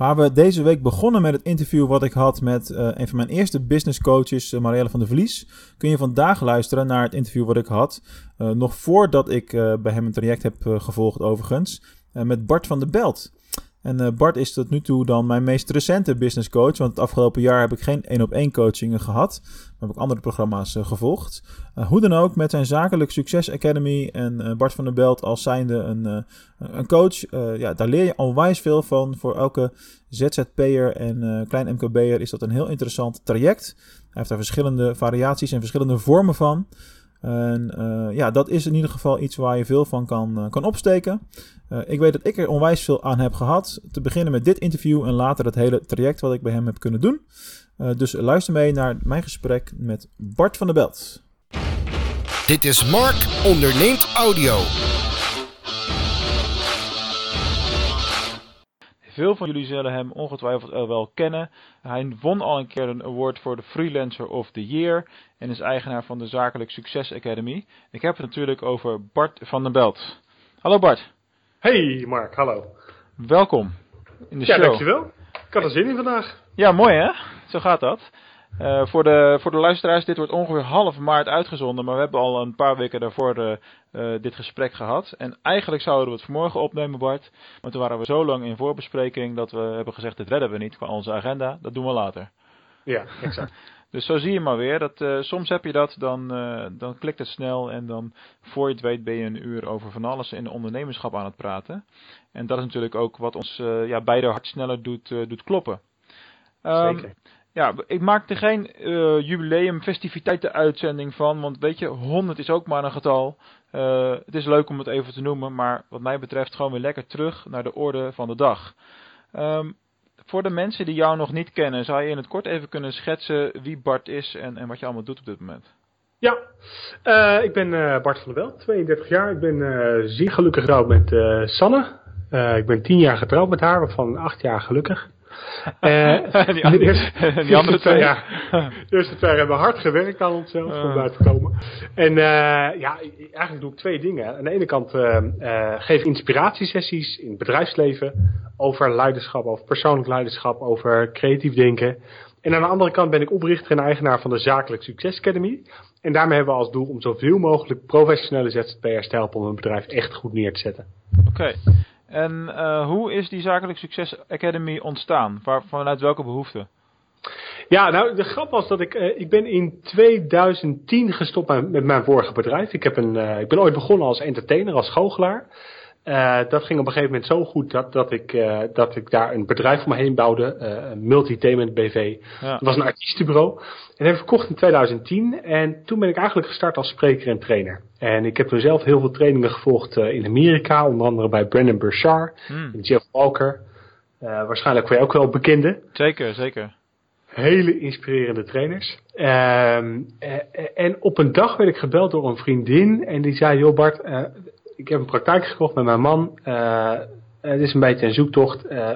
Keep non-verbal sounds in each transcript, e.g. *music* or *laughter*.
Waar we deze week begonnen met het interview wat ik had met uh, een van mijn eerste business coaches, uh, Marielle van der Vlies. Kun je vandaag luisteren naar het interview wat ik had. Uh, nog voordat ik bij hem een traject heb gevolgd overigens. met Bart van der Belt. En uh, Bart is tot nu toe dan mijn meest recente business coach. Want het afgelopen jaar heb ik geen één op één coachingen gehad. Maar heb ik andere programma's uh, gevolgd. Uh, hoe dan ook, met zijn Zakelijk Succes Academy en Bart van der Belt als zijnde een, een coach. ja, daar leer je onwijs veel van. Voor elke ZZP'er en klein MKB'er is dat een heel interessant traject. Hij heeft daar verschillende variaties en verschillende vormen van. En uh, ja, dat is in ieder geval iets waar je veel van kan, uh, kan opsteken. Uh, ik weet dat ik er onwijs veel aan heb gehad. Te beginnen met dit interview en later het hele traject wat ik bij hem heb kunnen doen. dus luister mee naar mijn gesprek met Bart van der Belt. Dit is Mark Onderneemt Audio. Veel van jullie zullen hem ongetwijfeld wel kennen. Hij won al een keer een award voor de Freelancer of the Year en is eigenaar van de Zakelijk Succes Academy. Ik heb het natuurlijk over Bart van der Belt. Hallo Bart. Hey Mark, hallo. Welkom in de ja, show. Ja, dankjewel. Ik had er zin in vandaag. Ja, mooi hè? Zo gaat dat. Uh, voor, de, voor de luisteraars, dit wordt ongeveer half maart uitgezonden, maar we hebben al een paar weken daarvoor uh, uh, dit gesprek gehad. En eigenlijk zouden we het vanmorgen opnemen, Bart. Maar toen waren we zo lang in voorbespreking dat we hebben gezegd, dit redden we niet qua onze agenda, dat doen we later. Ja, exact. *laughs* dus zo zie je maar weer, dat soms heb je dat, dan, dan klikt het snel en dan voor je het weet ben je een uur over van alles in de ondernemerschap aan het praten. En dat is natuurlijk ook wat ons ja, beide hart sneller doet, doet kloppen. Um, Zeker. Ja, ik maak er geen uh, jubileum festiviteiten uitzending van, want weet je, 100 is ook maar een getal. Uh, het is leuk om het even te noemen, maar wat mij betreft gewoon weer lekker terug naar de orde van de dag. Um, voor de mensen die jou nog niet kennen, zou je in het kort even kunnen schetsen wie Bart is en, en wat je allemaal doet op dit moment? Ja, uh, ik ben Bart van der Belt, 32 jaar. Ik ben zeer gelukkig getrouwd met Sanne. ik ben 10 jaar getrouwd met haar, waarvan 8 jaar gelukkig. *laughs* Uh, *laughs* die, andere, eerste, *laughs* die andere twee? Ja, de eerste twee hebben hard gewerkt aan onszelf uh. om buiten te komen. En uh, ja, eigenlijk doe ik twee dingen. Aan de ene kant geef ik inspiratiesessies in het bedrijfsleven over leiderschap, over persoonlijk leiderschap, over creatief denken. En aan de andere kant ben ik oprichter en eigenaar van de Zakelijk Succes Academy. En daarmee hebben we als doel om zoveel mogelijk professionele ZZP'ers te helpen om hun bedrijf echt goed neer te zetten. Oké. En uh, hoe is die Zakelijk Succes Academy ontstaan? Waar, vanuit welke behoefte? Ja, nou de grap was dat ik, uh, ik ben in 2010 gestopt met, mijn vorige bedrijf. Ik, heb een, uh, ik ben ooit begonnen als entertainer, als goochelaar. Uh, dat ging op een gegeven moment zo goed dat, dat, ik, uh, dat ik daar een bedrijf om me heen bouwde, uh, een Multitainment BV. Ja. Dat was een artiestenbureau. En dat heb ik verkocht in 2010 en toen ben ik eigenlijk gestart als spreker en trainer. En ik heb toen zelf heel veel trainingen gevolgd in Amerika, onder andere bij Brandon Burchard hmm. en Jeff Walker. waarschijnlijk voor jou ook wel bekende. Zeker, zeker. Hele inspirerende trainers. Ehm, en op een dag werd ik gebeld door een vriendin en die zei, joh Bart, ik heb een praktijk gekocht met mijn man. Uh, het is een beetje een zoektocht. Uh,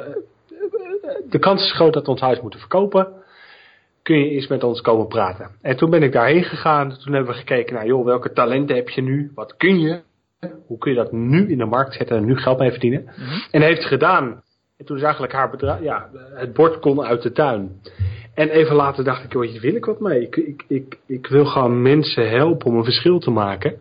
de kans is groot dat we ons huis moeten verkopen. Kun je eens met ons komen praten? En toen ben ik daarheen gegaan. Toen hebben we gekeken naar, joh, welke talenten heb je nu? Wat kun je? Hoe kun je dat nu in de markt zetten en nu geld mee verdienen? Mm -hmm. En heeft gedaan. En toen is eigenlijk haar bedrijf, ja, het bord kon uit de tuin. En even later dacht ik, joh, hier wil ik wat mee. Ik, ik, ik, ik wil gewoon mensen helpen om een verschil te maken.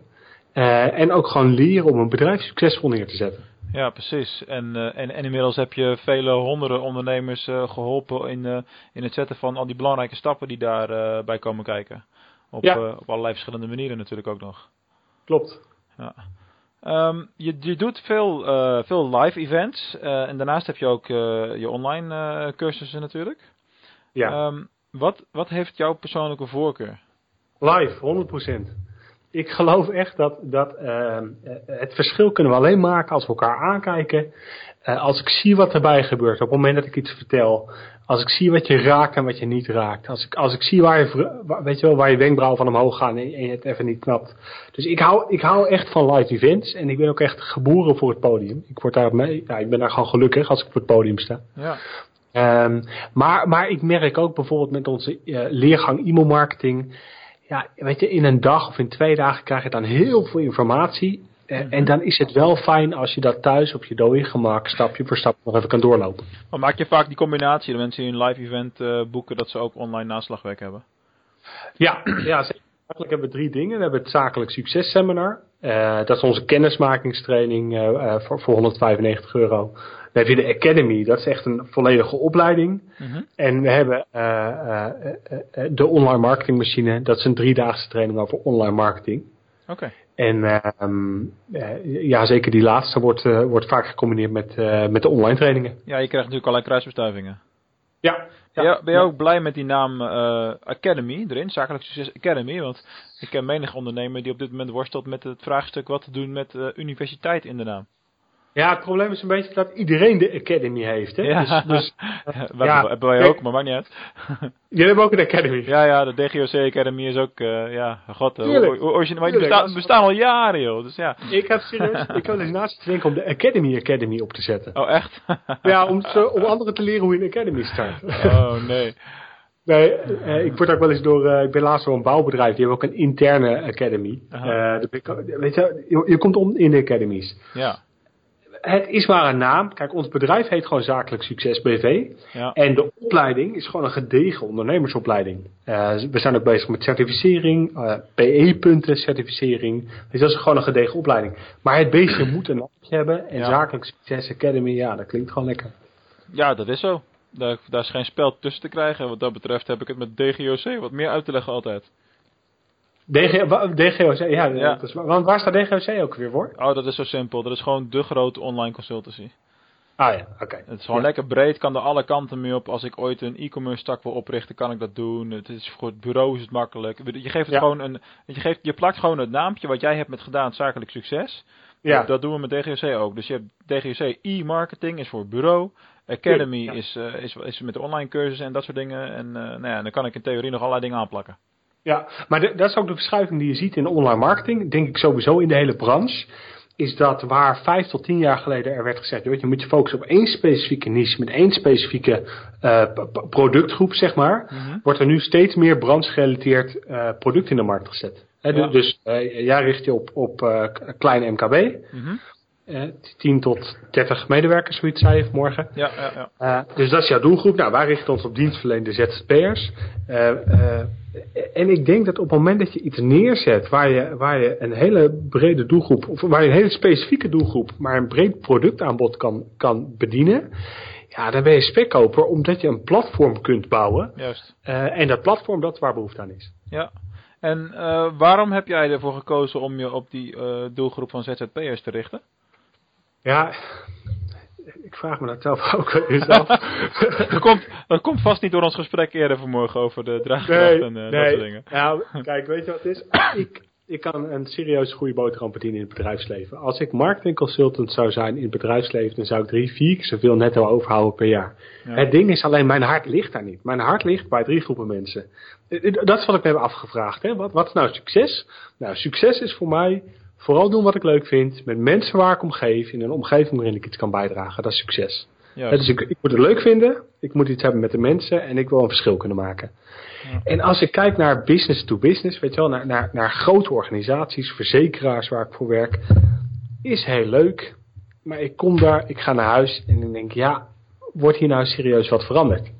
Uh, en ook gewoon leren om een bedrijf succesvol neer te zetten. Ja, precies. En, uh, en, en inmiddels heb je vele honderden ondernemers uh, geholpen in, in het zetten van al die belangrijke stappen die daarbij bij komen kijken. Op, ja. op allerlei verschillende manieren natuurlijk ook nog. Klopt. Ja. Um, je, je doet veel, veel live events en daarnaast heb je ook je online cursussen natuurlijk. Ja. Um, wat, wat heeft jouw persoonlijke voorkeur? Live, 100% ik geloof echt dat, dat uh, het verschil kunnen we alleen maken als we elkaar aankijken. Uh, als ik zie wat erbij gebeurt, op het moment dat ik iets vertel. Als ik zie wat je raakt en wat je niet raakt. Als ik, als ik zie waar je, weet je wel, waar je wenkbrauwen van omhoog gaan en, en je het even niet knapt. Dus ik hou, ik hou echt van live events. En ik ben ook echt geboren voor het podium. Ik, word daar mee, ja, ik ben daar gewoon gelukkig als ik op het podium sta. Ja. Um, maar, maar ik merk ook bijvoorbeeld met onze uh, leergang e-mailmarketing ja, weet je, in een dag of in twee dagen krijg je dan heel veel informatie. Eh, En dan is het wel fijn als je dat thuis op je dode gemak stapje voor stapje nog even kan doorlopen. Maar maak je vaak die combinatie, de mensen die een live event uh, boeken, dat ze ook online naslagwerk hebben? Ja, *clears throat* ja zeker. Eigenlijk hebben we drie dingen. We hebben het zakelijk successeminar. Uh, dat is onze kennismakingstraining uh, voor, voor 195 euro. We hebben de Academy, dat is echt een volledige opleiding. Mm -hmm. En we hebben de online marketingmachine, dat is een driedaagse training over online marketing. Oké. Okay. En um, ja, zeker die laatste wordt, wordt vaak gecombineerd met, met de online trainingen. Ja, je krijgt natuurlijk allerlei kruisbestuivingen. Ja. Ja, ben je ook blij met die naam uh, Academy erin, Zakelijk Succes Academy? Want ik ken menig ondernemer die op dit moment worstelt met het vraagstuk wat te doen met uh, universiteit in de naam. Ja, het probleem is een beetje dat iedereen de Academy heeft. Hè? Ja, dus, dus, *laughs* ja, hebben wij ook, maar maakt niet uit. *laughs* Jullie hebben ook een Academy. Ja, ja, de DGOC Academy is ook, uh, ja, god, tuurlijk, maar die bestaan, bestaan al jaren, joh. Dus ja. Ik had serieus, *laughs* ik had eens naast denken om de Academy Academy op te zetten. Oh, echt? ja, om, zo, om anderen te leren hoe je een Academy start. oh, nee. Nee, uh, ik word ook wel eens door, uh, ik ben laatst door een bouwbedrijf, die hebben ook een interne academy. Uh, weet je, je, je komt om in de academies. Ja het is maar een naam. Kijk, ons bedrijf heet gewoon Zakelijk Succes BV. Ja. En de opleiding is gewoon een gedegen ondernemersopleiding. Uh, we zijn ook bezig met certificering, uh, PE-punten certificering. Dus dat is gewoon een gedegen opleiding. Maar het beestje *clears throat* moet een naamje hebben. En ja. Zakelijk Succes Academy, ja, dat klinkt gewoon lekker. Ja, dat is zo. Daar, daar is geen spel tussen te krijgen. Wat dat betreft heb ik het met DGOC wat meer uit te leggen altijd. DG, DGOC, ja. ja. Is, want waar staat DGOC ook weer voor? Oh, dat is zo simpel. Dat is gewoon de grote online consultancy. Ah ja, oké. Okay. Het is gewoon ja. lekker breed, kan er alle kanten mee op. Als ik ooit een e-commerce tak wil oprichten, kan ik dat doen. Het is voor het bureau is het makkelijk. Je geeft het ja. gewoon een, je, geeft, je plakt gewoon het naampje wat jij hebt met gedaan, zakelijk succes. Ja. Dat, doen we met DGOC ook. Dus je hebt DGOC e-marketing is voor bureau. Academy ja. is, uh, is, is met de online cursussen en dat soort dingen. En uh, nou ja, dan kan ik in theorie nog allerlei dingen aanplakken. Ja, maar de, dat is ook de verschuiving die je ziet in online marketing. Denk ik sowieso in de hele branche. Is dat waar vijf tot tien jaar geleden er werd gezegd: je moet je focussen op één specifieke niche met één specifieke uh, productgroep, zeg maar. Mhm. Wordt er nu steeds meer branchegerelateerd uh, product in de markt gezet. He, Ja. Dus uh, jij richt je op, op kleine MKB. Mhm. 10 tot 30 medewerkers, zoiets zei je vanmorgen. Ja, ja, ja. Uh, dus dat is jouw doelgroep. Nou, wij richten ons op dienstverlenende ZZP'ers. Uh, en ik denk dat op het moment dat je iets neerzet waar je, waar je een hele brede doelgroep, of waar je een hele specifieke doelgroep, maar een breed productaanbod kan, kan bedienen. Ja, dan ben je spekkoper omdat je een platform kunt bouwen. Juist. en dat platform, dat waar behoefte aan is. Ja. En waarom heb jij ervoor gekozen om je op die doelgroep van ZZP'ers te richten? Ja, ik vraag me dat zelf *laughs* ook eens af. dat, komt, dat komt vast niet door ons gesprek eerder vanmorgen over de draagkracht nee, en uh, nee. dat soort dingen. Nou, kijk, weet je wat het is? *coughs* ik, ik kan een serieus goede boterham verdienen in het bedrijfsleven. Als ik marketingconsultant zou zijn in het bedrijfsleven, dan zou ik drie, vier keer zoveel netto overhouden per jaar. Ja. Het ding is alleen, mijn hart ligt daar niet. Mijn hart ligt bij drie groepen mensen. Dat is wat ik me heb afgevraagd. Hè? Wat, wat is nou succes? Nou, succes is voor mij vooral doen wat ik leuk vind, met mensen waar ik om geef, in een omgeving waarin ik iets kan bijdragen. Dat is succes. Ja. Dus ik, ik, moet het leuk vinden, ik moet iets hebben met de mensen en ik wil een verschil kunnen maken. Ja. En als ik kijk naar business to business, weet je wel, naar, naar, naar grote organisaties, verzekeraars waar ik voor werk, is heel leuk. Maar ik kom daar, ik ga naar huis en ik denk, ja, wordt hier nou serieus wat veranderd?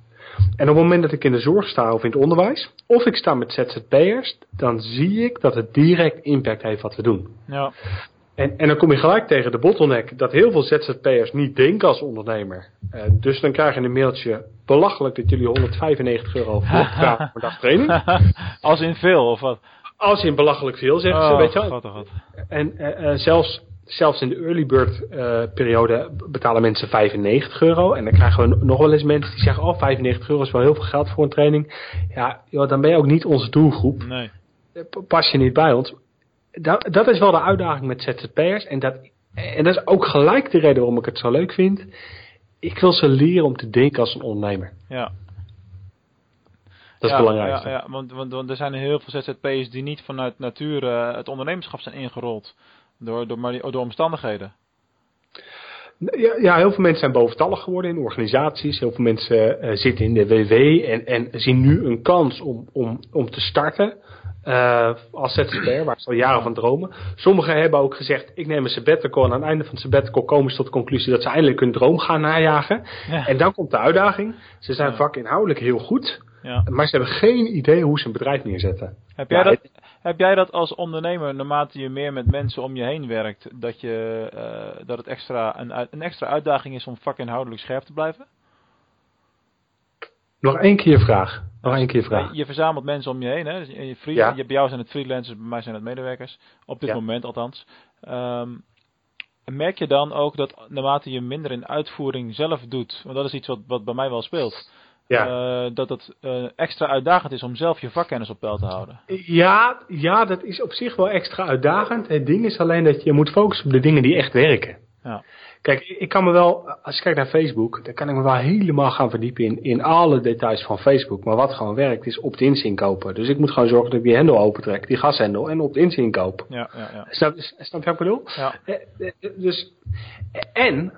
En op het moment dat ik in de zorg sta of in het onderwijs, of ik sta met ZZP'ers, dan zie ik dat het direct impact heeft wat we doen. Ja. En, en dan kom je gelijk tegen de bottleneck dat heel veel ZZP'ers niet denken als ondernemer. Uh, dus dan krijg je een mailtje, belachelijk dat jullie 195 euro *laughs* vragen voor dagtraining. als in veel, of wat? Als in belachelijk veel, zeggen oh, ze, weet je wel. Oh. En uh, uh, zelfs zelfs in de early bird uh, periode betalen mensen 95 euro. En dan krijgen we nog wel eens mensen die zeggen: Oh, 95 euro is wel heel veel geld voor een training. Ja, joh, dan ben je ook niet onze doelgroep. Nee. Pas je niet bij ons. Dat, dat is wel de uitdaging met ZZP'ers. En dat, en dat is ook gelijk de reden waarom ik het zo leuk vind. Ik wil ze leren om te denken als een ondernemer. Ja. Dat is ja, belangrijk. Ja, ja want, want, want, er zijn heel veel ZZP'ers die niet vanuit nature uh, het ondernemerschap zijn ingerold. Door, door, maar die, door omstandigheden. Ja, ja, heel veel mensen zijn boventallig geworden in organisaties. Heel veel mensen uh, zitten in de WW en, en zien nu een kans om, om, om te starten. uh, als ZZP'er, waar ze al jaren van dromen. Sommigen hebben ook gezegd, ik neem een sabbatical en aan het einde van het sabbatical komen ze tot de conclusie dat ze eindelijk hun droom gaan najagen. Ja. En dan komt de uitdaging. Ze zijn vakinhoudelijk heel goed, ja. maar ze hebben geen idee hoe ze een bedrijf neerzetten. Heb jij, dat, heb jij dat als ondernemer, naarmate je meer met mensen om je heen werkt, dat, je, uh, dat het extra, een, een extra uitdaging is om vakinhoudelijk scherp te blijven? Nog één keer vraag. Nog één keer vraag. Je verzamelt mensen om je heen. Hè? Dus je free, ja. Bij jou zijn het freelancers, bij mij zijn het medewerkers. Op dit moment althans. Um, merk je dan ook dat naarmate je minder in uitvoering zelf doet, want dat is iets wat, wat bij mij wel speelt, ja. Uh, dat het uh, extra uitdagend is om zelf je vakkennis op peil te houden. Ja, ja, dat is op zich wel extra uitdagend. Het ding is alleen dat je moet focussen op de dingen die echt werken. Ja. Kijk, ik kan me wel, als ik kijk naar Facebook, dan kan ik me wel helemaal gaan verdiepen in, in alle details van Facebook. Maar wat gewoon werkt is opt-ins inkopen. Dus ik moet gewoon zorgen dat ik die hendel opentrek, die gashendel, en opt-ins inkoop. Ja, ja, ja. Snap, snap je wat ik bedoel? Ja. Eh, eh, dus, en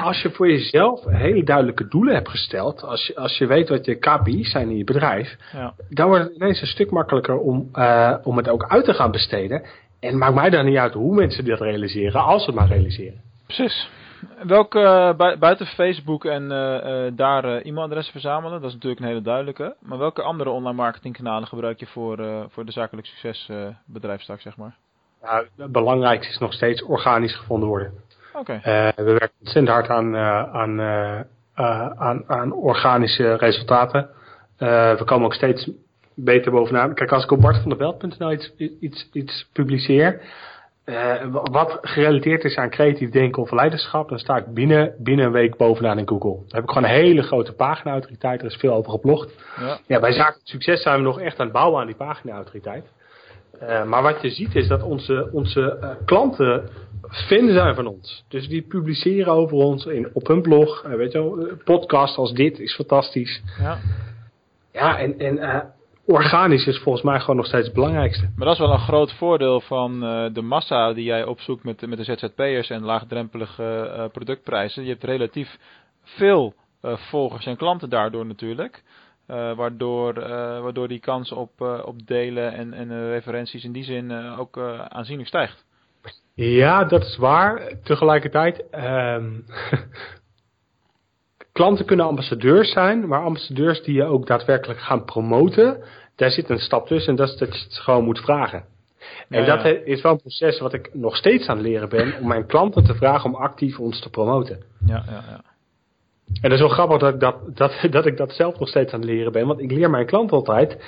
als je voor jezelf hele duidelijke doelen hebt gesteld, als je, als je weet wat je KPI's zijn in je bedrijf, ja. dan wordt het ineens een stuk makkelijker om, uh, om het ook uit te gaan besteden. En maakt mij dan niet uit hoe mensen dat realiseren, als ze het maar realiseren. Precies. Welke, uh, buiten Facebook en uh, daar e-mailadressen verzamelen, dat is natuurlijk een hele duidelijke. Maar welke andere online marketingkanalen gebruik je voor, voor de zakelijk succes bedrijfstak, zeg maar? Nou, het belangrijkste is nog steeds organisch gevonden worden. Oké. we werken ontzettend hard aan, aan, aan, aan organische resultaten. we komen ook steeds beter bovenaan. Kijk, als ik op bartvandebelt.nl iets, iets, iets publiceer, uh, wat gerelateerd is aan creatief denken of leiderschap, dan sta ik binnen, binnen een week bovenaan in Google. Dan heb ik gewoon een hele grote pagina-autoriteit, er is veel over geblogd. Ja. ja, bij zaken succes zijn we nog echt aan het bouwen aan die pagina-autoriteit. Uh, maar wat je ziet is dat onze, onze uh, klanten fan zijn van ons. Dus die publiceren over ons in, op hun blog. weet je wel, podcast als dit is fantastisch. Ja, ja en, en organisch is volgens mij gewoon nog steeds het belangrijkste. Maar dat is wel een groot voordeel van uh, de massa die jij opzoekt met, met de ZZP'ers en laagdrempelige uh, productprijzen. Je hebt relatief veel uh, volgers en klanten daardoor natuurlijk. waardoor, waardoor die kans op, op delen en, en referenties in die zin ook aanzienlijk stijgt. Ja, dat is waar. Tegelijkertijd, ehm, *laughs* klanten kunnen ambassadeurs zijn, maar ambassadeurs die je ook daadwerkelijk gaan promoten, daar zit een stap tussen en dat is dat je het gewoon moet vragen. En dat is wel een proces wat ik nog steeds aan het leren ben, om mijn klanten te vragen om actief ons te promoten. Ja, ja, ja. En dat is wel grappig dat ik dat, *laughs* dat, dat ik dat zelf nog steeds aan het leren ben, want ik leer mijn klant altijd,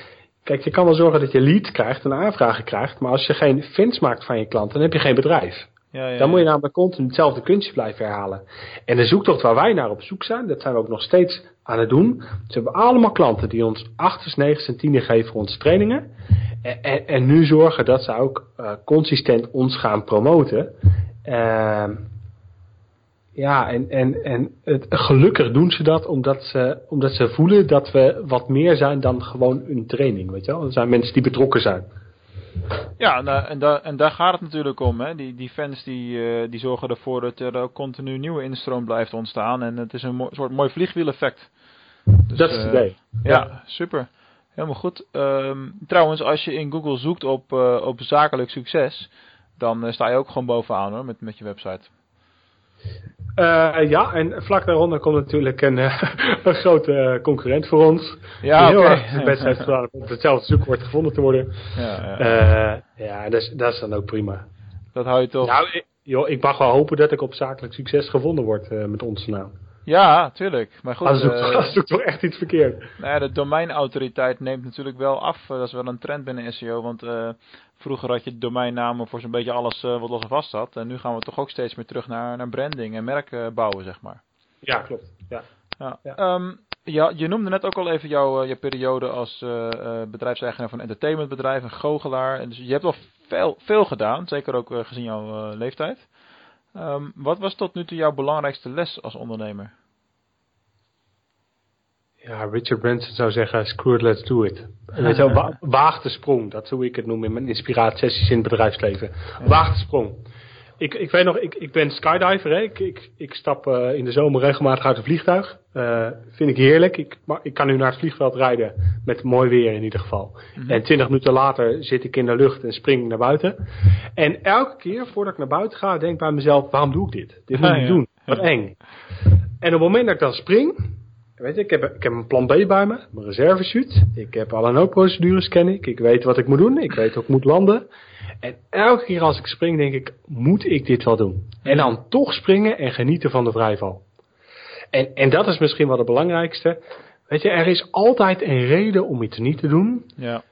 kijk, je kan wel zorgen dat je lead krijgt en aanvragen krijgt, maar als je geen fans maakt van je klant, dan heb je geen bedrijf. Ja, ja, dan moet je namelijk continu hetzelfde kunstje blijven herhalen. En de zoektocht waar wij naar op zoek zijn, dat zijn we ook nog steeds aan het doen. Ze hebben allemaal klanten die ons 8, 9 en 10 geven voor onze trainingen. En, en, en, nu zorgen dat ze ook uh, consistent ons gaan promoten. Uh, ja, en, en, en het, gelukkig doen ze dat omdat ze, omdat ze voelen dat we wat meer zijn dan gewoon een training. Weet je wel? Er zijn mensen die betrokken zijn. Ja, en, daar, en daar gaat het natuurlijk om. Hè. Die, die fans die, uh, die zorgen ervoor dat er ook continu nieuwe instroom blijft ontstaan. En het is een mo soort mooi vliegwieleffect. Dus, dat is het uh, idee. Ja, ja, super. Helemaal goed. Um, trouwens, als je in Google zoekt op, uh, op zakelijk succes, dan sta je ook gewoon bovenaan hoor, met, met je website. Uh, ja, en vlak daaronder komt natuurlijk een, uh, *laughs* een grote concurrent voor ons. Ja, die heel erg zijn best heeft gedaan om op hetzelfde zoekwoord gevonden te worden. Ja, ja. Uh, ja dat, is, dat is dan ook prima. Dat hou je toch? Nou, ik, joh, ik mag wel hopen dat ik op zakelijk succes gevonden word met onze naam. Ja, tuurlijk. Maar goed. Uh, zoekt toch echt iets verkeerd. Nou ja, de domeinautoriteit neemt natuurlijk wel af. dat is wel een trend binnen SEO. Want uh, Vroeger had je domeinnamen voor zo'n beetje alles uh, wat los en vast zat. En nu gaan we toch ook steeds meer terug naar, naar branding en merken bouwen, zeg maar. Ja, klopt. Ja. Ja. Ja. Um, ja, je noemde net ook al even jouw, uh, je periode als uh, bedrijfseigenaar van een entertainmentbedrijf, een goochelaar. Dus je hebt wel veel, veel gedaan, zeker ook gezien jouw leeftijd. Um, wat was tot nu toe jouw belangrijkste les als ondernemer? Ja, Richard Branson zou zeggen, screw it, let's do it. *laughs* weet je wel, waag de sprong. Dat is hoe ik het noem in mijn inspiratiesessies in het bedrijfsleven. Waag de sprong. ik, ik weet nog, ik, ik ben skydiver. Hè. Ik, ik, ik stap uh, in de zomer regelmatig uit een vliegtuig. Uh, vind ik heerlijk. Ik, maar ik kan nu naar het vliegveld rijden met mooi weer in ieder geval. Mm -hmm. En twintig minuten later zit ik in de lucht en spring naar buiten. En elke keer voordat ik naar buiten ga, denk ik bij mezelf, waarom doe ik dit? Dit moet ik niet doen. Wat eng. En op het moment dat ik dan spring, weet je, ik heb, ik heb een plan B bij me, mijn reserveshoot. Ik heb alle noodprocedures ken ik. Ik weet wat ik moet doen. Ik weet hoe ik moet landen. En elke keer als ik spring, denk ik, moet ik dit wel doen? En dan toch springen en genieten van de vrijval. En, en dat is misschien wel het belangrijkste. Weet je, er is altijd een reden om iets niet te doen. Ja.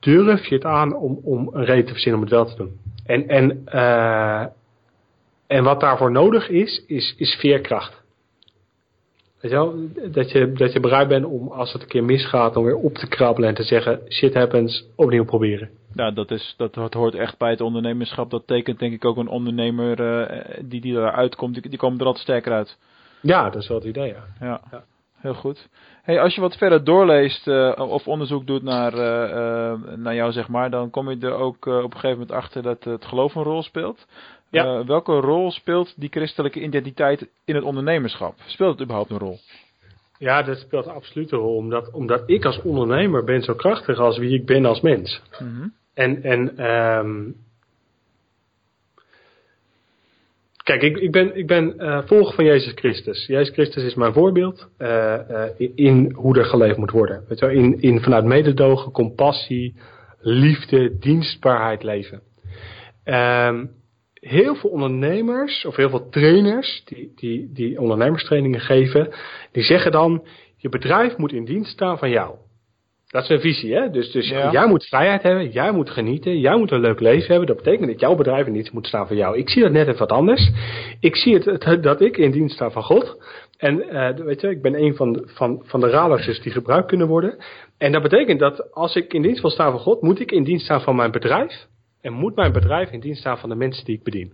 Durf je het aan om, om een reden te verzinnen om het wel te doen. En, en, uh, en wat daarvoor nodig is, is, is veerkracht. Weet je wel? Dat je, dat je bereid bent om, als het een keer misgaat, om weer op te krabbelen en te zeggen, shit happens, opnieuw proberen. Ja, dat, is, dat, dat hoort echt bij het ondernemerschap. Dat tekent denk ik ook een ondernemer uh, die, die eruit komt, die, die komen er altijd sterker uit. Ja, dat is wel het idee, ja. Ja, ja. heel goed. Hey, als je wat verder doorleest uh, of onderzoek doet naar, uh, naar jou, zeg maar, dan kom je er ook op een gegeven moment achter dat het geloof een rol speelt. Ja. welke rol speelt die christelijke identiteit in het ondernemerschap? Speelt het überhaupt een rol? Ja, dat speelt absoluut een rol. Omdat, omdat ik als ondernemer ben zo krachtig als wie ik ben als mens. Mm -hmm. En, en um, kijk, ik, ik ben, ik ben uh, volger van Jezus Christus. Jezus Christus is mijn voorbeeld uh, in, in, hoe er geleefd moet worden. Weet je wel? In, in vanuit mededogen, compassie, liefde, dienstbaarheid leven. Um, heel veel ondernemers of heel veel trainers die, die, die ondernemerstrainingen geven, die zeggen dan, je bedrijf moet in dienst staan van jou. Dat is een visie, hè? Dus, dus ja. jij moet vrijheid hebben, jij moet genieten, jij moet een leuk leven hebben. Dat betekent dat jouw bedrijf in dienst moet staan van jou. Ik zie dat net even wat anders. Ik zie het, het dat ik in dienst sta van God. En uh, weet je, ik ben een van, van, van de radertjes die gebruikt kunnen worden. En dat betekent dat als ik in dienst wil staan van God, moet ik in dienst staan van mijn bedrijf. En moet mijn bedrijf in dienst staan van de mensen die ik bedien.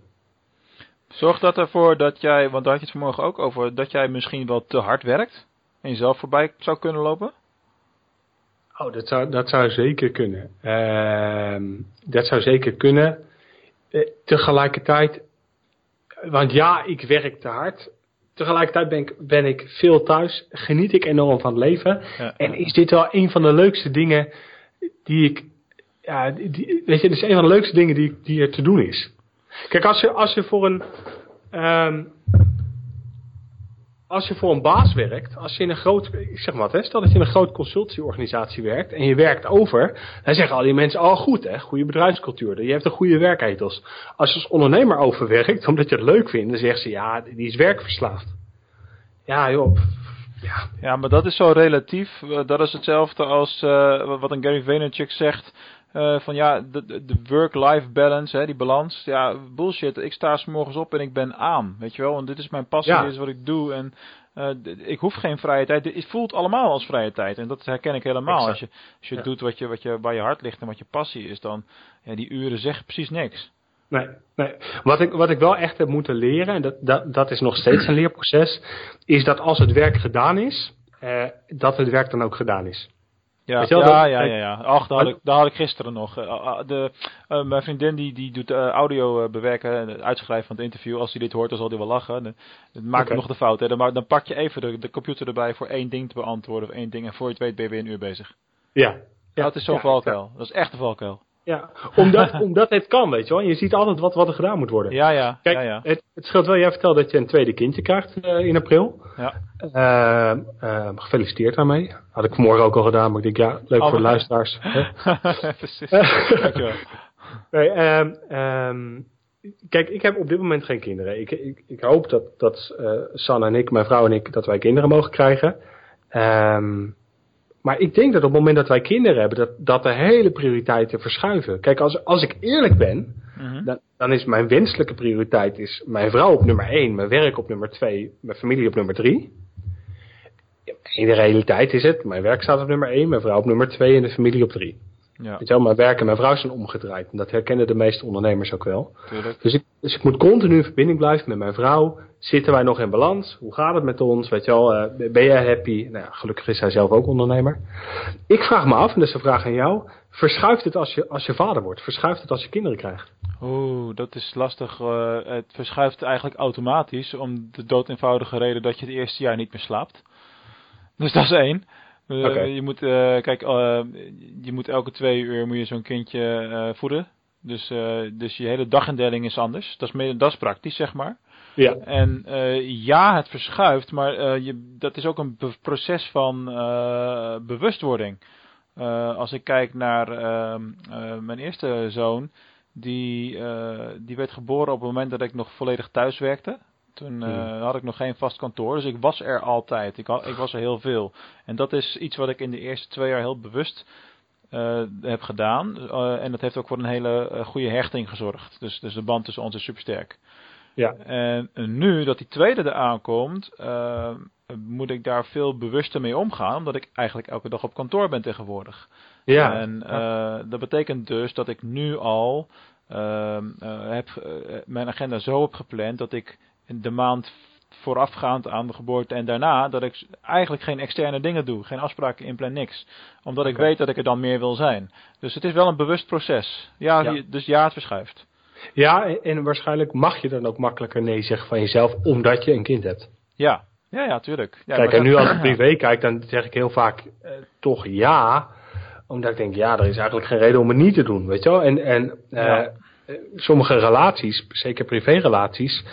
Zorgt dat ervoor dat jij, want daar had je het vanmorgen ook over, dat jij misschien wel te hard werkt en jezelf voorbij zou kunnen lopen? Oh, dat zou, dat zou zeker kunnen. Uh, dat zou zeker kunnen. Uh, tegelijkertijd, want ja, ik werk te hard. Tegelijkertijd ben ik, ben ik veel thuis, geniet ik enorm van het leven. Ja. En is dit wel een van de leukste dingen die ik, ja, weet je, dit is een van de leukste dingen die, die er te doen is. Kijk, als je, als je voor een, um, als je voor een baas werkt, als je in een groot, ik zeg maar wat, hè, stel dat je in een groot consultieorganisatie werkt en je werkt over, dan zeggen al die mensen, oh goed hè, goede bedrijfscultuur, je hebt een goede werkethos. Als je als ondernemer overwerkt, *laughs* omdat je het leuk vindt, dan zeggen ze, ja, die is werkverslaafd. Ja joh, ja. Ja, maar dat is zo relatief. Dat is hetzelfde als uh, wat een Gary Vaynerchuk zegt. Uh, van ja, de, de work-life balance, hè, die balans. Ja, bullshit. Ik sta s morgens op en ik ben aan. Weet je wel, want dit is mijn passie, Ja. dit is wat ik doe. En uh, ik hoef geen vrije tijd. Het voelt allemaal als vrije tijd. En dat herken ik helemaal. Exact. Als je, als je Ja. doet wat je, wat je bij je hart ligt en wat je passie is, dan ja, die uren zeggen precies niks. Nee, nee. Wat, ik, wat ik wel echt heb moeten leren, en dat, dat, dat is nog steeds een leerproces, is dat als het werk gedaan is, eh, dat het werk dan ook gedaan is. Ja, ja, dat- ja, ja, ja. Ach, daar had ik, daar had ik gisteren nog. Eh, de, eh, mijn vriendin die, die doet eh, audio eh, bewerken, het uitschrijven van het interview. Als hij dit hoort, dan zal hij wel lachen. Dan, dan maakt hij nog de fout. Hè. Dan, maar dan pak je even de, de computer erbij voor één ding te beantwoorden. Of één ding. En voor je het weet ben je weer een uur bezig. Ja. Ja, dat is zo'n ja, valkuil. Dat is echt een valkuil. Ja, omdat, *laughs* omdat het kan, weet je wel. Je ziet altijd wat, wat er gedaan moet worden. Ja, ja. Kijk, ja, ja. Het, het scheelt wel. Jij vertelde dat je een tweede kindje krijgt eh, in april. ja. Eh, gefeliciteerd daarmee. Had ik vanmorgen ook al gedaan, maar ik denk, ja, leuk Oh, voor de luisteraars. hè. *laughs* Precies. Dankjewel. *laughs* Nee, ehm, ehm, kijk, ik heb op dit moment geen kinderen. Ik, ik, ik hoop dat, dat Sanne en ik, mijn vrouw en ik, dat wij kinderen mogen krijgen. Ehm, maar ik denk dat op het moment dat wij kinderen hebben, dat, dat de hele prioriteiten verschuiven. Kijk, als, als ik eerlijk ben, Mhm. dan, dan is mijn wenselijke prioriteit is mijn vrouw op nummer 1, mijn werk op nummer 2, mijn familie op nummer 3. In de realiteit is het, mijn werk staat op nummer 1, mijn vrouw op nummer 2 en de familie op 3. Ja, Weet je wel, mijn werk en mijn vrouw zijn omgedraaid. En dat herkennen de meeste ondernemers ook wel. tuurlijk. Dus ik, dus ik moet continu in verbinding blijven met mijn vrouw. Zitten wij nog in balans? Hoe gaat het met ons? Weet je wel, eh, ben jij happy? Nou ja, gelukkig is hij zelf ook ondernemer. Ik vraag me af, en dat is een vraag aan jou. Verschuift het als je, als je vader wordt? Verschuift het als je kinderen krijgt? Oeh, dat is lastig. eh, het verschuift eigenlijk automatisch om de dood eenvoudige reden dat je het eerste jaar niet meer slaapt. Dus dat is één. Oké. Je moet, kijk, je moet elke twee uur moet je zo'n kindje voeden. Dus, dus je hele dagindeling is anders. Dat is, dat is praktisch, zeg maar. Ja. En eh, ja, het verschuift, maar eh, je, dat is ook een proces van eh, bewustwording. Als ik kijk naar ehm, eh, mijn eerste zoon, die, die werd geboren op het moment dat ik nog volledig thuis werkte. Toen Hmm. had ik nog geen vast kantoor, dus ik was er altijd. Ik, had, ik was er heel veel. En dat is iets wat ik in de eerste twee jaar heel bewust heb gedaan. En dat heeft ook voor een hele goede hechting gezorgd. Dus, dus de band tussen ons is supersterk. Ja. En nu dat die tweede er aankomt, eh, moet ik daar veel bewuster mee omgaan, omdat ik eigenlijk elke dag op kantoor ben tegenwoordig. Ja. En eh, dat betekent dus dat ik nu al ehm, eh, heb, mijn agenda zo heb gepland dat ik de maand voorafgaand aan de geboorte en daarna dat ik eigenlijk geen externe dingen doe, geen afspraken inplan, niks. Omdat ik weet dat ik er dan meer wil zijn. Dus het is wel een bewust proces. Ja, Ja. dus ja, het verschuift. Ja, en, waarschijnlijk mag je dan ook makkelijker nee zeggen van jezelf, omdat je een kind hebt. Ja, ja, ja, tuurlijk. Ja, Kijk, en nu als ik privé kijk, dan zeg ik heel vaak eh, toch ja. Omdat ik denk, ja, er is eigenlijk geen reden om het niet te doen, weet je wel. En, en eh, Ja. eh, sommige relaties, zeker privérelaties,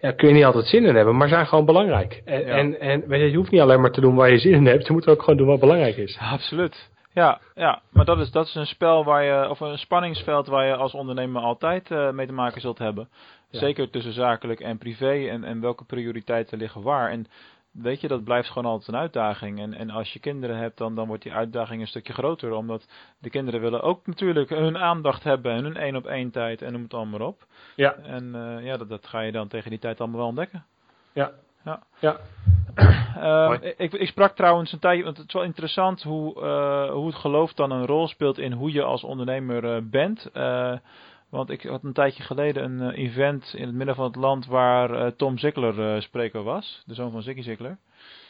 ja, kun je niet altijd zin in hebben, maar zijn gewoon belangrijk. En, Ja. en, en weet je, je hoeft niet alleen maar te doen waar je zin in hebt, je moet ook gewoon doen wat belangrijk is. Absoluut. Ja, ja, maar dat is, dat is een spel waar je, of een spanningsveld waar je als ondernemer altijd eh, mee te maken zult hebben. Ja. Zeker tussen zakelijk en privé en, en welke prioriteiten liggen waar. En weet je, dat blijft gewoon altijd een uitdaging. En, en als je kinderen hebt, dan, dan wordt die uitdaging een stukje groter. Omdat de kinderen willen ook natuurlijk hun aandacht hebben en hun één op één tijd en noem het allemaal maar op. Ja, En eh, ja, dat, dat ga je dan tegen die tijd allemaal wel ontdekken. ja, Ja. ja. Ehm, ik, ik sprak trouwens een tijdje, want het is wel interessant hoe, eh, hoe het geloof dan een rol speelt in hoe je als ondernemer eh, bent. Eh, want ik had een tijdje geleden een event in het midden van het land waar Tom Zickler spreker was, de zoon van Ziggy Zickler.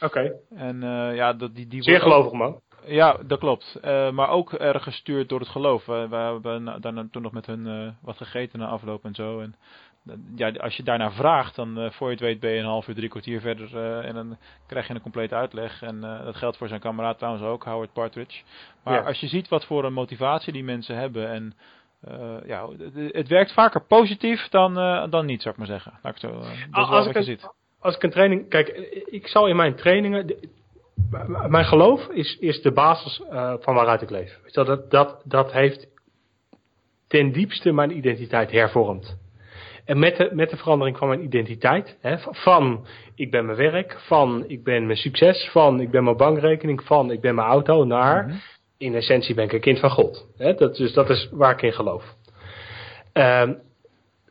Oké, En ja, dat, die, die zeer ook- gelovig man. ja, dat klopt. Maar ook erg gestuurd door het geloof. We, we hebben na- daarna toen nog met hun wat gegeten na afloop en zo. En ja, als je daarnaar vraagt, dan eh, voor je het weet ben je een half uur, drie kwartier verder. eh, en dan krijg je een complete uitleg. En eh, dat geldt voor zijn kameraad trouwens ook, Howard Partridge. Maar Ja. als je ziet wat voor een motivatie die mensen hebben. En ja, het, het werkt vaker positief dan, dan niet, zou ik maar zeggen. Laat ik zo, Als ik een- ziet. Als ik een training, kijk, ik zal in mijn trainingen, de- mijn geloof is, is de basis van waaruit ik leef. Dat, dat, dat heeft ten diepste mijn identiteit hervormd. En met de, met de verandering van mijn identiteit, hè, van ik ben mijn werk, van ik ben mijn succes, van ik ben mijn bankrekening, van ik ben mijn auto, naar Mhm. in essentie ben ik een kind van God. Hè, dat, dus dat is waar ik in geloof. Ehm,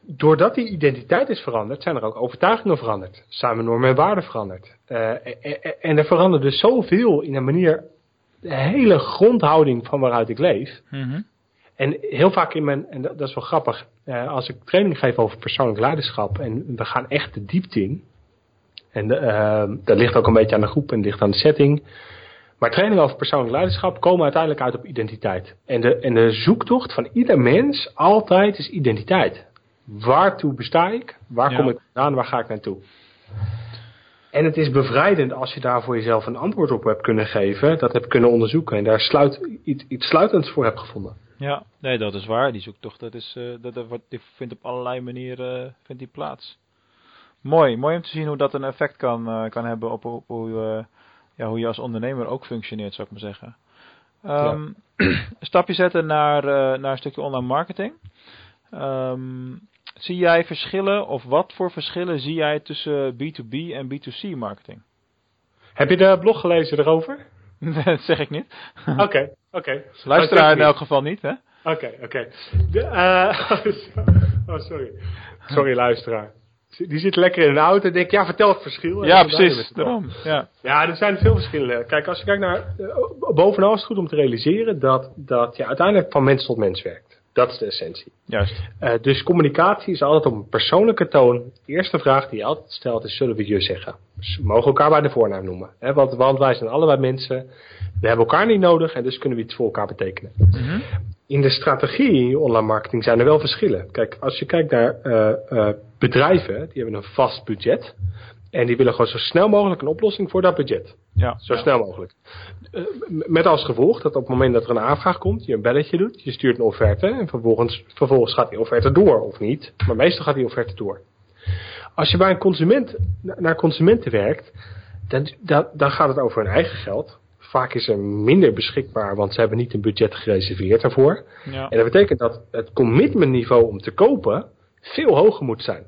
doordat die identiteit is veranderd, zijn er ook overtuigingen veranderd. Zijn mijn normen en waarden veranderd. Eh, e- e- en er verandert dus zoveel in een manier, de hele grondhouding van waaruit ik leef. Mhm. En heel vaak in mijn, en dat, dat is wel grappig, eh, als ik training geef over persoonlijk leiderschap en we gaan echt de diepte in. En de, eh, dat ligt ook een beetje aan de groep en ligt aan de setting. Maar training over persoonlijk leiderschap komen uiteindelijk uit op identiteit. En de, en de zoektocht van ieder mens altijd is identiteit. Waartoe besta ik? Waar Ja. kom ik vandaan? Waar ga ik naartoe? En het is bevrijdend als je daar voor jezelf een antwoord op hebt kunnen geven, dat hebt kunnen onderzoeken en daar sluit, iets, iets sluitends voor hebt gevonden. Ja, nee, dat is waar. Die zoektocht, dat, is, eh, dat, dat die vindt op allerlei manieren eh, vindt die plaats. Mooi, mooi om te zien hoe dat een effect kan, eh, kan hebben op, op hoe, ja, hoe je als ondernemer ook functioneert, zou ik maar zeggen. Ehm, een stapje zetten naar, naar een stukje online marketing. Ehm, zie jij verschillen, of wat voor verschillen zie jij tussen B2B en B2C marketing? Heb je de blog gelezen erover? Dat *laughs* zeg ik niet. Oké, oké. *laughs* Luisteraar in elk geval niet, hè? Oké, oké. Eh, *laughs* oh, sorry. Sorry, luisteraar. Die zit lekker in een auto en denkt, ja, vertel het verschil. Ja, precies. Daarom. Ja. Ja, er zijn veel verschillen. Kijk, als je kijkt naar. eh, bovenal is het goed om te realiseren dat, dat je uiteindelijk van mens tot mens werkt. Dat is de essentie. Juist. Eh, dus communicatie is altijd op een persoonlijke toon. De eerste vraag die je altijd stelt is: zullen we je zeggen? Dus we mogen elkaar bij de voornaam noemen. Hè? Want, want wij zijn allebei mensen. We hebben elkaar niet nodig en dus kunnen we iets voor elkaar betekenen. Mhm. In de strategie online marketing zijn er wel verschillen. Kijk, als je kijkt naar eh, eh, bedrijven, die hebben een vast budget. En die willen gewoon zo snel mogelijk een oplossing voor dat budget. Ja. Zo snel mogelijk. Eh, met als gevolg dat op het moment dat er een aanvraag komt, je een belletje doet, je stuurt een offerte en vervolgens, vervolgens gaat die offerte door of niet. Maar meestal gaat die offerte door. Als je bij een consument na- naar consumenten werkt, dan, dan, dan gaat het over hun eigen geld. Vaak is er minder beschikbaar, want ze hebben niet een budget gereserveerd daarvoor. Ja. En dat betekent dat het commitmentniveau om te kopen veel hoger moet zijn.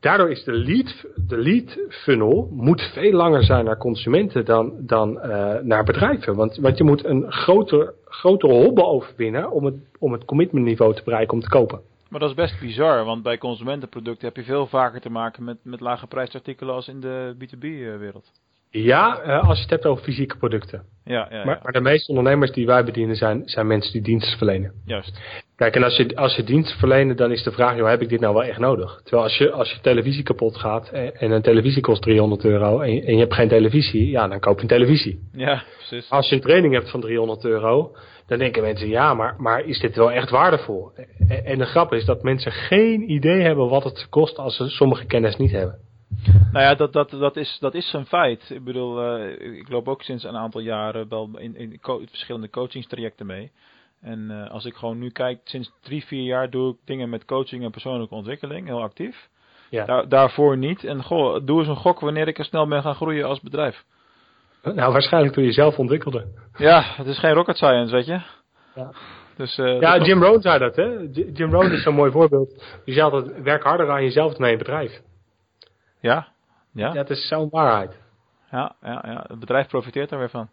Daardoor is de lead, de lead funnel moet veel langer zijn naar consumenten dan, dan eh, naar bedrijven. Want, want je moet een groter, grotere hobbel overwinnen om het, om het commitmentniveau te bereiken om te kopen. Maar dat is best bizar, want bij consumentenproducten heb je veel vaker te maken met, met lage prijsartikelen als in de B2B-wereld. Ja, eh, als je het hebt over fysieke producten. Ja, ja, ja. Maar, maar de meeste ondernemers die wij bedienen zijn, zijn mensen die diensten verlenen. juist. Kijk, en als je, als je dienst verlenen, dan is de vraag, joh, heb ik dit nou wel echt nodig? Terwijl als je, als je televisie kapot gaat en, en een televisie kost 300 euro en, je- en je hebt geen televisie, ja, dan koop je een televisie. Ja, precies. Als je een training hebt van 300 euro, dan denken mensen, ja, maar, maar is dit wel echt waardevol? En, en de grap is dat mensen geen idee hebben wat het kost als ze sommige kennis niet hebben. Nou ja, dat, dat, dat, is, dat is een feit. Ik bedoel, eh, ik loop ook sinds een aantal jaren wel in, in co- verschillende coachingstrajecten mee. En eh, als ik gewoon nu kijk, sinds drie, vier jaar doe ik dingen met coaching en persoonlijke ontwikkeling, heel actief. Ja. Daar, daarvoor niet. En goh, doe eens een gok wanneer ik er snel ben gaan groeien als bedrijf. Nou, waarschijnlijk toen je zelf ontwikkelde. Ja, het is geen rocket science, weet je. Ja. Dus, eh, Ja, Jim Rohn zei dat, hè? Jim Rohn is zo'n mooi voorbeeld. Die zei altijd, werk harder aan jezelf dan aan je bedrijf. ja, ja, Dat is zo'n waarheid. ja, ja, ja, het bedrijf profiteert daar weer van.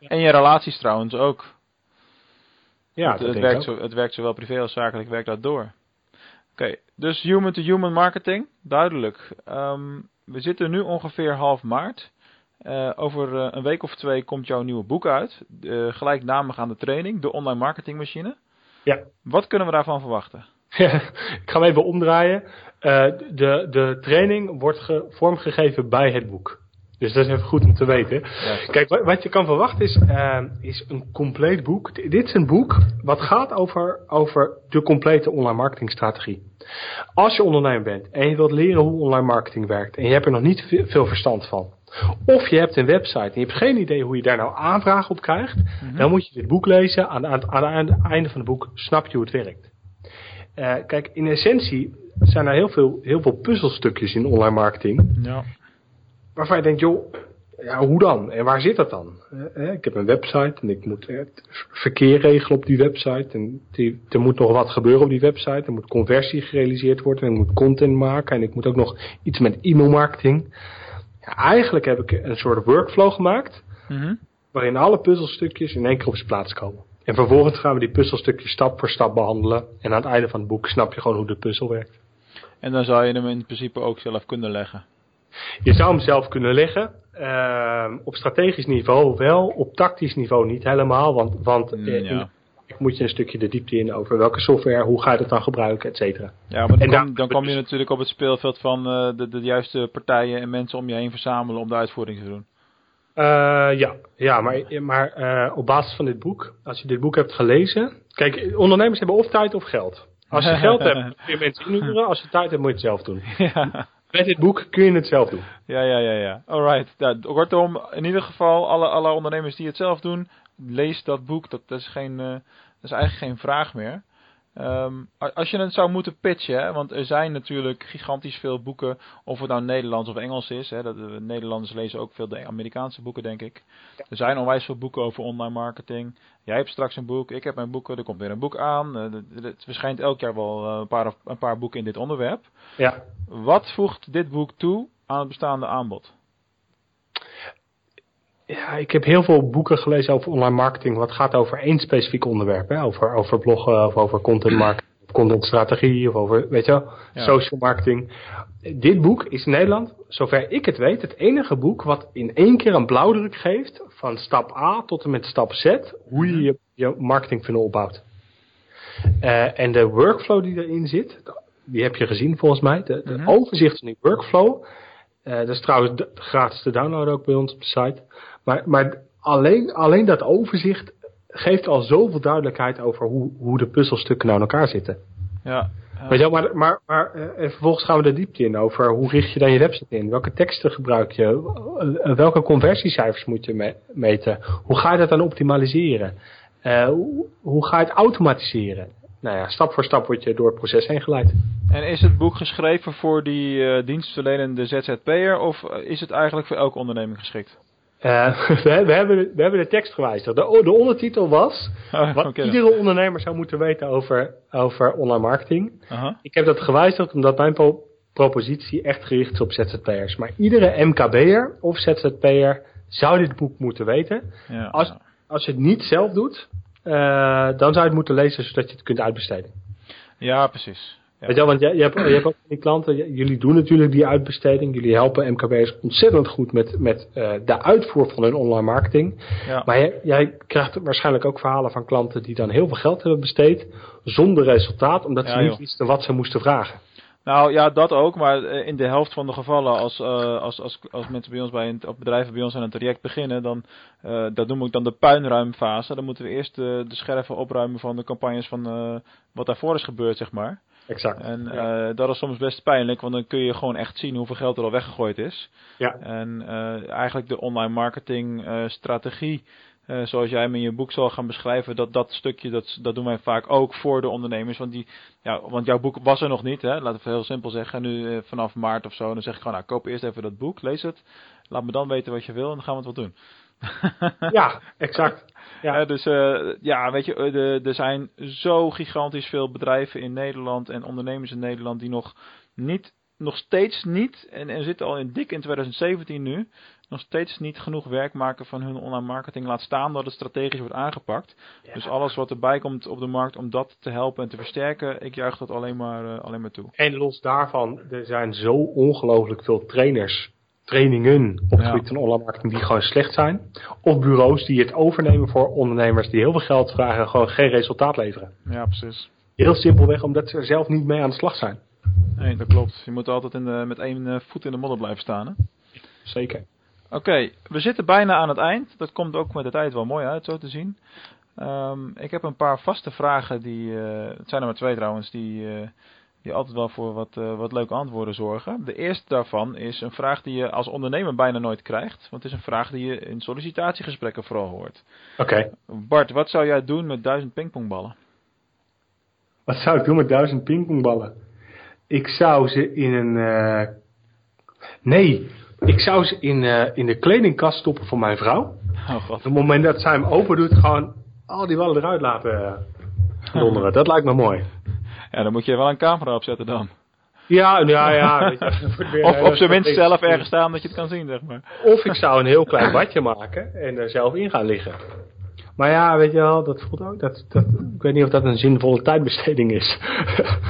En je relaties trouwens ook. Ja, het, dat het, denk ik werkt zo, het werkt zowel privé als zakelijk werkt dat door. Oké, dus human-to-human marketing, duidelijk. Ehm, we zitten nu ongeveer half maart. Eh, over eh, een week of twee komt jouw nieuwe boek uit. Uh, gelijknamig aan de training, de online marketingmachine. Ja. Wat kunnen we daarvan verwachten? *laughs* ik ga hem even omdraaien. Eh, de, de training wordt ge- vormgegeven bij het boek. Dus dat is even goed om te weten. Kijk, wat, wat je kan verwachten is, eh, is een compleet boek. Dit is een boek wat gaat over, over de complete online marketingstrategie. Als je ondernemer bent en je wilt leren hoe online marketing werkt en je hebt er nog niet ve- veel verstand van. Of je hebt een website en je hebt geen idee hoe je daar nou aanvragen op krijgt. Dan moet je dit boek lezen. Aan, aan, aan het einde van het boek snap je hoe het werkt. Eh, kijk, in essentie zijn er heel veel, heel veel puzzelstukjes in online marketing. Ja. Waarvan je denkt, joh, ja, hoe dan? En waar zit dat dan? Eh, ik heb een website en ik moet het verkeer regelen op die website. En die, er moet nog wat gebeuren op die website. Er moet conversie gerealiseerd worden. En ik moet content maken. En ik moet ook nog iets met e-mailmarketing. Ja, eigenlijk heb ik een soort workflow gemaakt. Mhm. Waarin alle puzzelstukjes in één keer op zijn plaats komen. En vervolgens gaan we die puzzelstukjes stap voor stap behandelen. En aan het einde van het boek snap je gewoon hoe de puzzel werkt. En dan zou je hem in principe ook zelf kunnen leggen. Je zou hem zelf kunnen leggen. Ehm, op strategisch niveau wel, op tactisch niveau niet helemaal. Want, want Mm, eh, in ja. moet je een stukje de diepte in over welke software, hoe ga je dat dan gebruiken, et cetera. Ja, maar dan, En kom, dan kom je natuurlijk op het speelveld van eh, de, de juiste partijen en mensen om je heen verzamelen om de uitvoering te doen. Eh, ja, ja, maar, maar op basis van dit boek, als je dit boek hebt gelezen. Kijk, ondernemers hebben of tijd of geld. Als je geld *laughs* hebt, kun je mensen inhuren. Als je tijd hebt, moet je het zelf doen. ja, Met dit boek kun je het zelf doen. ja, ja, ja. ja. Alright. Ja, kortom, in ieder geval, alle, alle ondernemers die het zelf doen, lees dat boek. Dat, dat, is, geen, eh, dat is eigenlijk geen vraag meer. Ehm, als je het zou moeten pitchen, hè, want er zijn natuurlijk gigantisch veel boeken, of het nou Nederlands of Engels is. Hè, dat, eh, Nederlanders lezen ook veel de Amerikaanse boeken, denk ik. Er zijn onwijs veel boeken over online marketing. Jij hebt straks een boek, ik heb mijn boeken, er komt weer een boek aan. Eh, Het verschijnt elk jaar wel eh, een paar, een paar boeken in dit onderwerp. Ja. Wat voegt dit boek toe aan het bestaande aanbod? Ja, ik heb heel veel boeken gelezen over online marketing. Wat gaat over één specifiek onderwerp. Hè? Over, over bloggen of over content marketing. *clears throat* Of contentstrategie of over, weet je wel, Ja. social marketing. Dit boek is in Nederland, zover ik het weet, het enige boek wat in één keer een blauwdruk geeft van stap A tot en met stap Z, hoe je je, je marketingfunnel opbouwt. Eh, en de workflow die erin zit, die heb je gezien volgens mij, de, de Mhm. overzicht van die workflow. eh, dat is trouwens gratis te downloaden ook bij ons op de site. Maar, maar alleen, alleen dat overzicht geeft al zoveel duidelijkheid over hoe, hoe de puzzelstukken nou in elkaar zitten. Ja. Ja. Weet je wel, maar, maar, maar eh, en vervolgens gaan we de diepte in over hoe richt je dan je website in? Welke teksten gebruik je? Eh, welke conversiecijfers moet je me- meten? Hoe ga je dat dan optimaliseren? Eh, hoe, hoe ga je het automatiseren? Nou ja, stap voor stap word je door het proces heen geleid. En is het boek geschreven voor die eh, dienstverlenende ZZP'er of is het eigenlijk voor elke onderneming geschikt? Eh, *laughs* we, we, hebben, we hebben de tekst gewijzigd. De, de ondertitel was Oh, wat iedere ondernemer zou moeten weten over, over online marketing. Ik heb dat gewijzigd omdat mijn pro- propositie echt gericht is op ZZP'ers. Maar iedere MKB'er of ZZP'er zou dit boek moeten weten. Ja, Als, als je het niet zelf doet, eh, dan zou je het moeten lezen zodat je het kunt uitbesteden. ja, precies. Ja. Weet je want je, je, hebt, je hebt ook die klanten, jullie doen natuurlijk die uitbesteding. Jullie helpen MKB'ers ontzettend goed met, met eh, de uitvoer van hun online marketing. Ja. Maar jij, jij krijgt waarschijnlijk ook verhalen van klanten die dan heel veel geld hebben besteed zonder resultaat, omdat ze niet wisten wat ze moesten vragen. Nou ja, dat ook, maar eh, in de helft van de gevallen, als, eh, als, als, als mensen bij ons bij een, of bedrijven bij ons aan een traject beginnen, dan dat noem ik dan de puinruimfase. Dan moeten we eerst de scherven opruimen van de campagnes van wat daarvoor is gebeurd, zeg maar. Exact. En Ja. eh, dat is soms best pijnlijk, want dan kun je gewoon echt zien hoeveel geld er al weggegooid is. Ja. En eh, eigenlijk de online marketing eh, strategie, zoals jij hem in je boek zal gaan beschrijven, dat, dat stukje, dat, dat doen wij vaak ook voor de ondernemers. Want, die, ja, want jouw boek was er nog niet, hè? laten we heel simpel zeggen. Nu vanaf maart of zo, dan zeg ik gewoon, nou, koop eerst even dat boek, lees het. Laat me dan weten wat je wil en dan gaan we het wel doen. *laughs* Ja, exact. Ja. Ja, dus eh, ja, weet je, eh, er zijn zo gigantisch veel bedrijven in Nederland en ondernemers in Nederland die nog niet, nog steeds niet, en, en zitten al in dik in 2017 nu, nog steeds niet genoeg werk maken van hun online marketing. Laat staan dat het strategisch wordt aangepakt. Dus alles wat erbij komt op de markt om dat te helpen en te versterken, ik juich dat alleen maar, eh, alleen maar toe. En los daarvan, er zijn zo ongelooflijk veel trainers, trainingen op het gebied van online marketing die gewoon slecht zijn. Of bureaus die het overnemen voor ondernemers die heel veel geld vragen en gewoon geen resultaat leveren. Ja, precies. Heel simpelweg omdat ze er zelf niet mee aan de slag zijn. Nee, dat klopt. Je moet altijd in de, met één eh, voet in de modder blijven staan. Hè? Zeker. Oké, we zitten bijna aan het eind. Dat komt ook met de tijd wel mooi uit, zo te zien. Ehm, ik heb een paar vaste vragen, die, eh, het zijn er maar twee trouwens, die, eh, die altijd wel voor wat, eh, wat leuke antwoorden zorgen. De eerste daarvan is een vraag die je als ondernemer bijna nooit krijgt. Want het is een vraag die je in sollicitatiegesprekken vooral hoort. Oké. Bart, wat zou jij doen met duizend pingpongballen? Wat zou ik doen met duizend pingpongballen? Ik zou ze in een... eh, Nee, ik zou ze in, eh, in de kledingkast stoppen voor mijn vrouw. Oh god. Op het moment dat zij hem open doet, gewoon al die ballen eruit laten donderen. Dat lijkt me mooi. Ja, dan moet je wel een camera opzetten dan. Ja, ja, ja. *laughs* Weet je, weer Of een op zijn minst zelf ergens staan dat je het kan zien, zeg maar. Of ik zou een heel klein badje maken en er zelf in gaan liggen. Maar ja, weet je wel, dat voelt ook. Dat, dat, ik weet niet of dat een zinvolle tijdbesteding is. *laughs*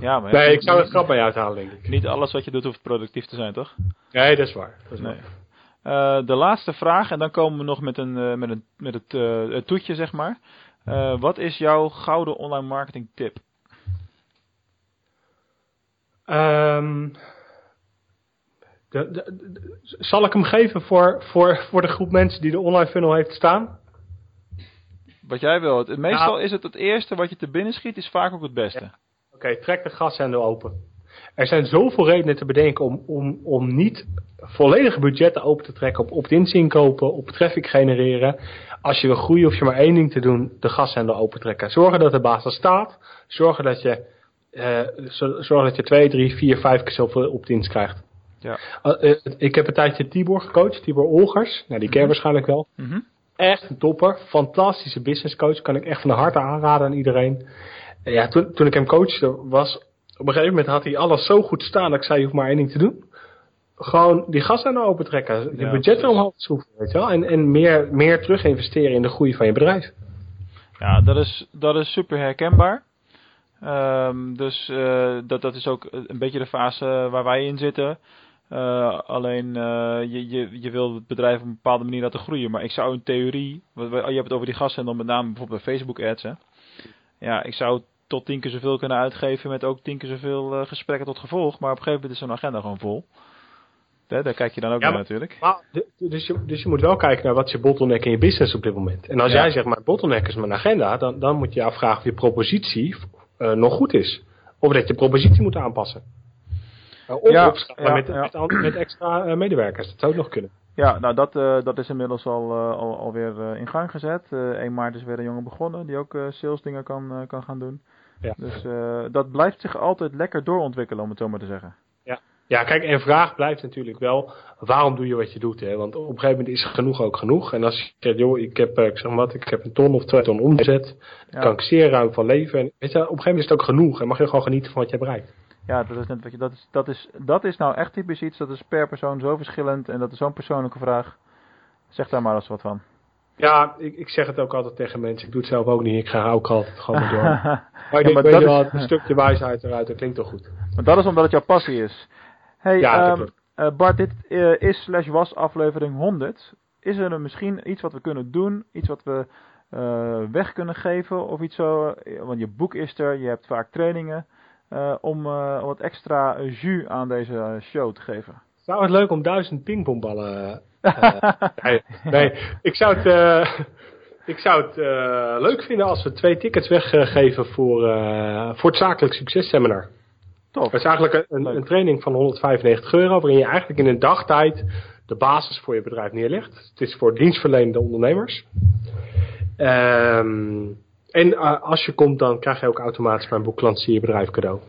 Ja, maar nee, ik zou er grap mee uithalen, denk ik. Niet alles wat je doet hoeft productief te zijn, toch? Nee, dat is waar. Dat is Nee. waar. Eh, de laatste vraag, en dan komen we nog met, een, eh, met, een, met het, eh, het toetje, zeg maar. Eh, wat is jouw gouden online marketing tip? Ehm, de, de- de- zal ik hem geven voor, voor, voor de groep mensen die de online funnel heeft staan? Wat jij wil. Het, meestal Ja. is het het eerste wat je te binnen schiet, is vaak ook het beste. Oké, trek de gashendel open. Er zijn zoveel redenen te bedenken om, om, om niet volledige budgetten open te trekken op opt-ins inkopen, op traffic genereren. Als je wil groeien, hoef je maar één ding te doen, de gashendel open trekken. Zorgen dat de basis staat. Zorgen dat je, eh, zo- zorgen dat je twee, drie, vier, vijf keer zoveel opt-ins krijgt. Ja. Eh, eh, ik heb een tijdje Tibor gecoacht, Tibor Olgers. Nou, die ken je waarschijnlijk wel. Mhm. Echt een topper. Fantastische business coach. Kan ik echt van de harte aanraden aan iedereen. En ja, toen, toen ik hem coachte was... Op een gegeven moment had hij alles zo goed staan dat ik zei, je hoeft maar één ding te doen. Gewoon die gas aan open trekken. Je Ja, budget omhoog schroeven, weet je wel. En, en meer, meer terug investeren in de groei van je bedrijf. Ja, dat is, dat is super herkenbaar. Ehm, dus uh, dat, dat is ook een beetje de fase waar wij in zitten. Uh, alleen uh, je, je, je wil het bedrijf op een bepaalde manier laten groeien. Maar ik zou in theorie, je hebt het over die gasten en dan met name bijvoorbeeld bij Facebook ads. Hè. Ja, ik zou tot tien keer zoveel kunnen uitgeven met ook tien keer zoveel gesprekken tot gevolg. Maar op een gegeven moment is zo'n agenda gewoon vol. Hè, daar kijk je dan ook naar natuurlijk. Maar, dus, je, dus je moet wel kijken naar wat is je bottleneck in je business op dit moment. En als jij zegt, maar bottleneck is mijn agenda, dan, dan moet je je afvragen of je propositie uh, nog goed is. Of dat je propositie moet aanpassen. Uh, of ja, ja, met, ja. Met, met, extra uh, medewerkers. Dat zou ook nog kunnen. Ja, nou dat, dat is inmiddels al, al, alweer in gang gezet. 1 maart is weer een jongen begonnen die ook sales dingen kan, kan gaan doen. Ja. Dus dat blijft zich altijd lekker doorontwikkelen, om het zo maar te zeggen. Ja, kijk, en vraag blijft natuurlijk wel, waarom doe je wat je doet? Hè? Want op een gegeven moment is genoeg ook genoeg. En als je zegt, joh, ik heb, ik zeg wat, ik heb een ton of twee ton omzet, ja. kan ik zeer ruim van leven. En weet je, op een gegeven moment is het ook genoeg en mag je gewoon genieten van wat je bereikt. Ja, dat is net wat je, dat is, dat is, dat is nou echt typisch iets, dat is per persoon zo verschillend en dat is zo'n persoonlijke vraag. Zeg daar maar eens wat van. Ja, ik, ik zeg het ook altijd tegen mensen. Ik doe het zelf ook niet. Ik ga ook altijd gewoon door. *laughs* maar ik denk, weet je wel, een stukje wijsheid eruit, dat klinkt toch goed. *laughs* Maar dat is omdat het jouw passie is. Hey, ja, um, uh, Bart, dit uh, is slash was aflevering 100. Is er misschien iets wat we kunnen doen? Iets wat we uh, weg kunnen geven? Of iets zo? Want je boek is er, je hebt vaak trainingen. om wat extra jus aan deze show te geven. Zou het leuk om duizend pingpongballen... *laughs* nee, nee, ik zou het... Ik zou het leuk vinden als we twee tickets weggeven voor, voor het zakelijk successeminar. Top. Het is eigenlijk een, een, training van 195 euro, waarin je eigenlijk in een dagtijd de basis voor je bedrijf neerlegt. Het is voor dienstverlenende ondernemers. Um, en uh, als je komt, dan krijg je ook automatisch mijn boek Lancier je bedrijf cadeau.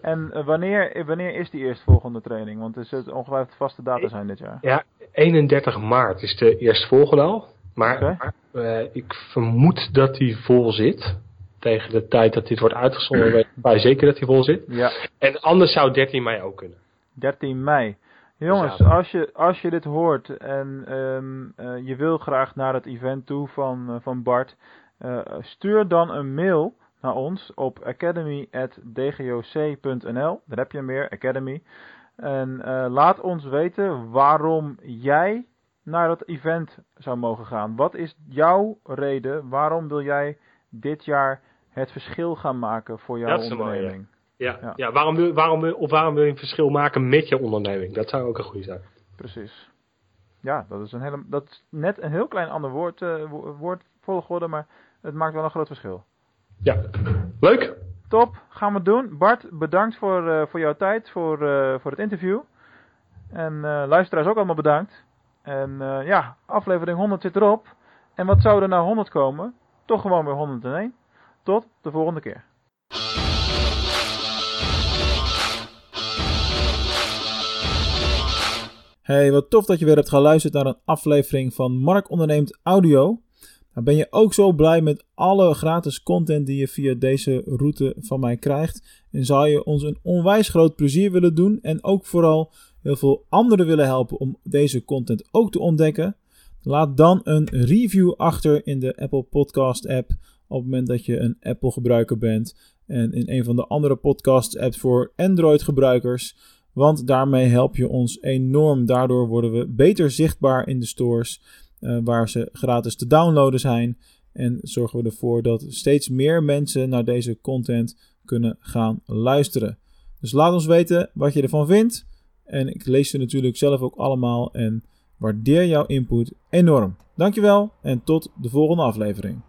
En uh, wanneer, wanneer is die eerstvolgende training? Want er zit ongeveer vaste data zijn dit jaar. Ja, 31 maart is de eerstvolgende al. Maar, okay. maar uh, ik vermoed dat die vol zit tegen de tijd dat dit wordt uitgezonden, weet ik zeker dat hij vol zit. Ja. En anders zou 13 mei ook kunnen. 13 mei. Jongens, als je, als je dit hoort en um, uh, je wil graag naar het event toe van, uh, van Bart, uh, stuur dan een mail naar ons op academy.dgoc.nl. Daar heb je meer, Academy. En laat ons weten waarom jij naar dat event zou mogen gaan. Wat is jouw reden? Waarom wil jij dit jaar het verschil gaan maken voor jouw onderneming. ja. Ja, ja. waarom, wil, waarom, of waarom wil je een verschil maken met je onderneming? Dat zou ook een goede zijn. Precies. Ja, dat is, een hele, dat is net een heel klein ander woord, uh, woordvolgorde, maar het maakt wel een groot verschil. Ja, leuk. Top, gaan we doen. Bart, bedankt voor, uh, voor jouw tijd, voor, uh, voor het interview. En luisteraars ook allemaal bedankt. En ja, aflevering 100 zit erop. En wat zou er nou 100 komen? Toch gewoon weer 101. Tot de volgende keer. Hey, wat tof dat je weer hebt geluisterd naar een aflevering van Mark Onderneemt Audio. Nou, ben je ook zo blij met alle gratis content die je via deze route van mij krijgt? En zou je ons een onwijs groot plezier willen doen en ook vooral heel veel anderen willen helpen om deze content ook te ontdekken? Laat dan een review achter in de Apple Podcast app op het moment dat je een Apple gebruiker bent en in een van de andere podcast apps voor Android gebruikers. Want daarmee help je ons enorm. Daardoor worden we beter zichtbaar in de stores uh, waar ze gratis te downloaden zijn. En zorgen we ervoor dat steeds meer mensen naar deze content kunnen gaan luisteren. Dus laat ons weten wat je ervan vindt. En ik lees ze natuurlijk zelf ook allemaal en waardeer jouw input enorm. Dankjewel en tot de volgende aflevering.